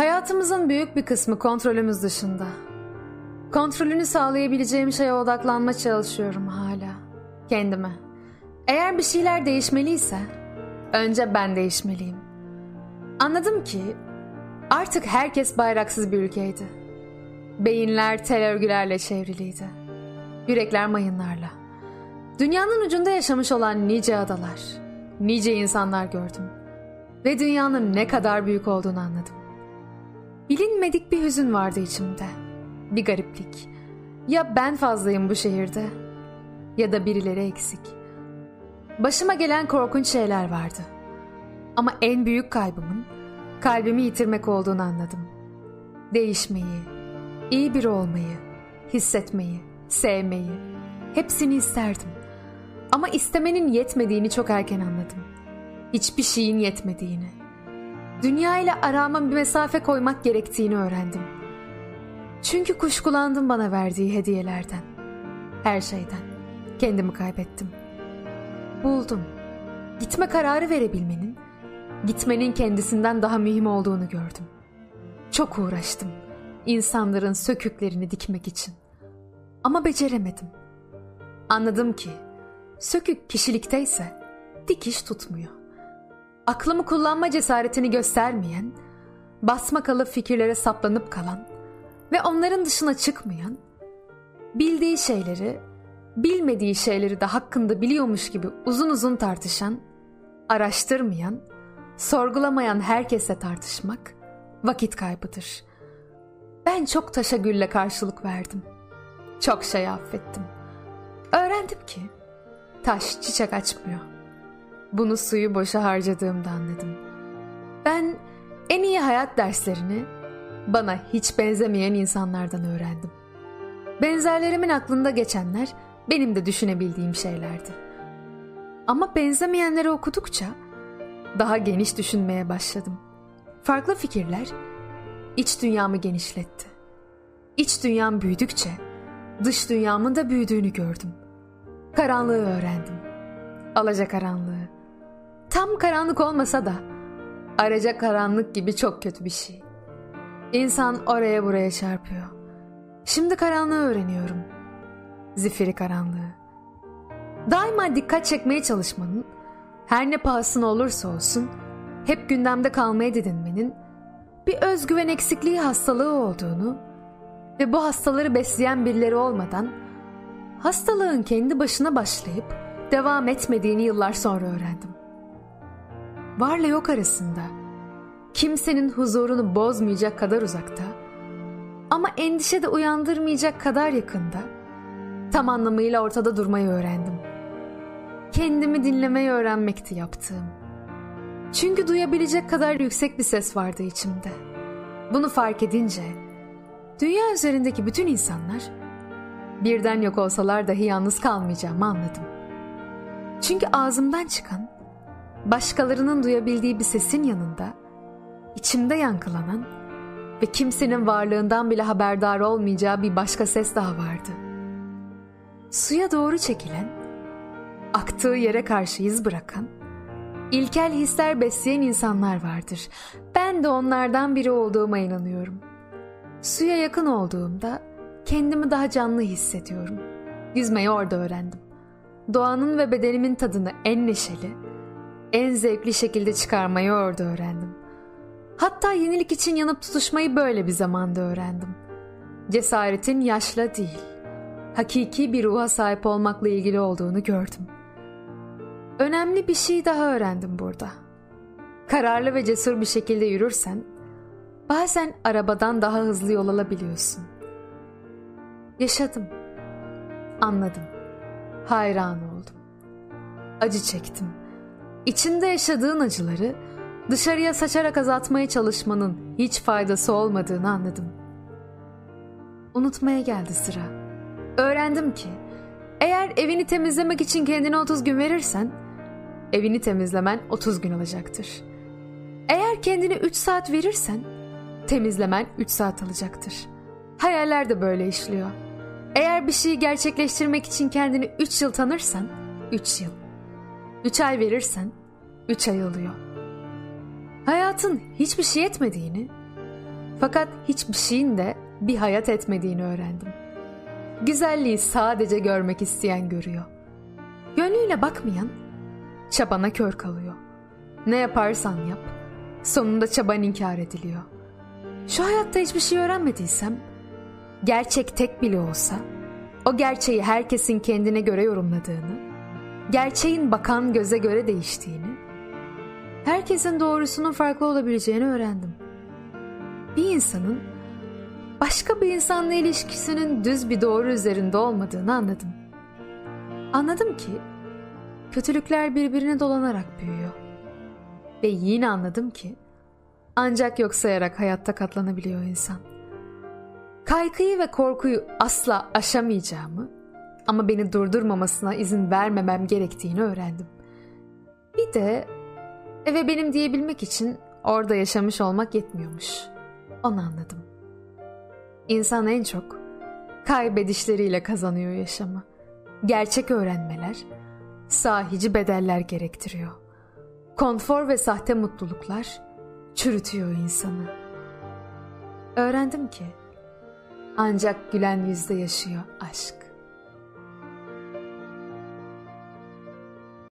Hayatımızın büyük bir kısmı kontrolümüz dışında. Kontrolünü sağlayabileceğim şeye odaklanma çalışıyorum hala. Kendime. Eğer bir şeyler değişmeliyse önce ben değişmeliyim. Anladım ki artık herkes bayraksız bir ülkeydi. Beyinler tel örgülerle çevriliydi. Yürekler mayınlarla. Dünyanın ucunda yaşamış olan nice adalar, nice insanlar gördüm. Ve dünyanın ne kadar büyük olduğunu anladım. Bilinmedik bir hüzün vardı içimde. Bir gariplik. Ya ben fazlayım bu şehirde ya da birileri eksik. Başıma gelen korkunç şeyler vardı. Ama en büyük kaybımın kalbimi yitirmek olduğunu anladım. Değişmeyi, iyi biri olmayı, hissetmeyi, sevmeyi, hepsini isterdim. Ama istemenin yetmediğini çok erken anladım. Hiçbir şeyin yetmediğini. Dünya ile arama bir mesafe koymak gerektiğini öğrendim. Çünkü kuşkulandım bana verdiği hediyelerden. Her şeyden. Kendimi kaybettim. Buldum. Gitme kararı verebilmenin, gitmenin kendisinden daha mühim olduğunu gördüm. Çok uğraştım. insanların söküklerini dikmek için. Ama beceremedim. Anladım ki sökük kişilikteyse dikiş tutmuyor. Aklımı kullanma cesaretini göstermeyen, basmakalı fikirlere saplanıp kalan ve onların dışına çıkmayan, bildiği şeyleri, bilmediği şeyleri de hakkında biliyormuş gibi uzun uzun tartışan, araştırmayan, sorgulamayan herkese tartışmak vakit kaybıdır. Ben çok taşa gülle karşılık verdim. Çok şey affettim. Öğrendim ki taş çiçek açmıyor. Bunu suyu boşa harcadığımda anladım. Ben en iyi hayat derslerini bana hiç benzemeyen insanlardan öğrendim. Benzerlerimin aklında geçenler benim de düşünebildiğim şeylerdi. Ama benzemeyenleri okudukça daha geniş düşünmeye başladım. Farklı fikirler iç dünyamı genişletti. İç dünyam büyüdükçe dış dünyamın da büyüdüğünü gördüm. Karanlığı öğrendim. Alaca karanlığı. Tam karanlık olmasa da araca karanlık gibi çok kötü bir şey. İnsan oraya buraya çarpıyor. Şimdi karanlığı öğreniyorum. Zifiri karanlığı. Daima dikkat çekmeye çalışmanın, her ne pahasına olursa olsun, hep gündemde kalmaya didinmenin bir özgüven eksikliği hastalığı olduğunu ve bu hastaları besleyen birileri olmadan hastalığın kendi başına başlayıp devam etmediğini yıllar sonra öğrendim. Varla yok arasında kimsenin huzurunu bozmayacak kadar uzakta ama endişe de uyandırmayacak kadar yakında tam anlamıyla ortada durmayı öğrendim. Kendimi dinlemeyi öğrenmekti yaptığım. Çünkü duyabilecek kadar yüksek bir ses vardı içimde. Bunu fark edince dünya üzerindeki bütün insanlar birden yok olsalar dahi yalnız kalmayacağımı anladım. Çünkü ağzımdan çıkan başkalarının duyabildiği bir sesin yanında içimde yankılanan ve kimsenin varlığından bile haberdar olmayacağı bir başka ses daha vardı. Suya doğru çekilen, aktığı yere karşı iz bırakan, ilkel hisler besleyen insanlar vardır. Ben de onlardan biri olduğuma inanıyorum. Suya yakın olduğumda kendimi daha canlı hissediyorum. Yüzmeyi orada öğrendim. Doğanın ve bedenimin tadını en neşeli, en zevkli şekilde çıkarmayı orada öğrendim. Hatta yenilik için yanıp tutuşmayı böyle bir zamanda öğrendim. Cesaretin yaşla değil, hakiki bir ruha sahip olmakla ilgili olduğunu gördüm. Önemli bir şey daha öğrendim burada. Kararlı ve cesur bir şekilde yürürsen, bazen arabadan daha hızlı yol alabiliyorsun. Yaşadım. Anladım. Hayran oldum. Acı çektim. İçinde yaşadığın acıları dışarıya saçarak azaltmaya çalışmanın hiç faydası olmadığını anladım. Unutmaya geldi sıra. Öğrendim ki eğer evini temizlemek için kendine 30 gün verirsen evini temizlemen 30 gün alacaktır. Eğer kendine 3 saat verirsen temizlemen 3 saat alacaktır. Hayaller de böyle işliyor. Eğer bir şeyi gerçekleştirmek için kendini 3 yıl tanırsan 3 yıl. 3 ay verirsen 3 ay oluyor. Hayatın hiçbir şey etmediğini Fakat hiçbir şeyin de bir hayat etmediğini öğrendim. Güzelliği sadece görmek isteyen görüyor. Gönlüyle bakmayan çabana kör kalıyor. Ne yaparsan yap, sonunda çaban inkar ediliyor. Şu hayatta hiçbir şey öğrenmediysem, gerçek tek bile olsa, o gerçeği herkesin kendine göre yorumladığını, gerçeğin bakan göze göre değiştiğini, herkesin doğrusunun farklı olabileceğini öğrendim. Bir insanın başka bir insanla ilişkisinin düz bir doğru üzerinde olmadığını anladım. Anladım ki kötülükler birbirine dolanarak büyüyor. Ve yine anladım ki ancak yok sayarak hayatta katlanabiliyor insan. Kaygıyı ve korkuyu asla aşamayacağımı ama beni durdurmamasına izin vermemem gerektiğini öğrendim. Bir de eve benim diyebilmek için orada yaşamış olmak yetmiyormuş. Onu anladım. İnsan en çok kaybedişleriyle kazanıyor yaşamı. Gerçek öğrenmeler sahici bedeller gerektiriyor. Konfor ve sahte mutluluklar çürütüyor insanı. Öğrendim ki ancak gülen yüzde yaşıyor aşk.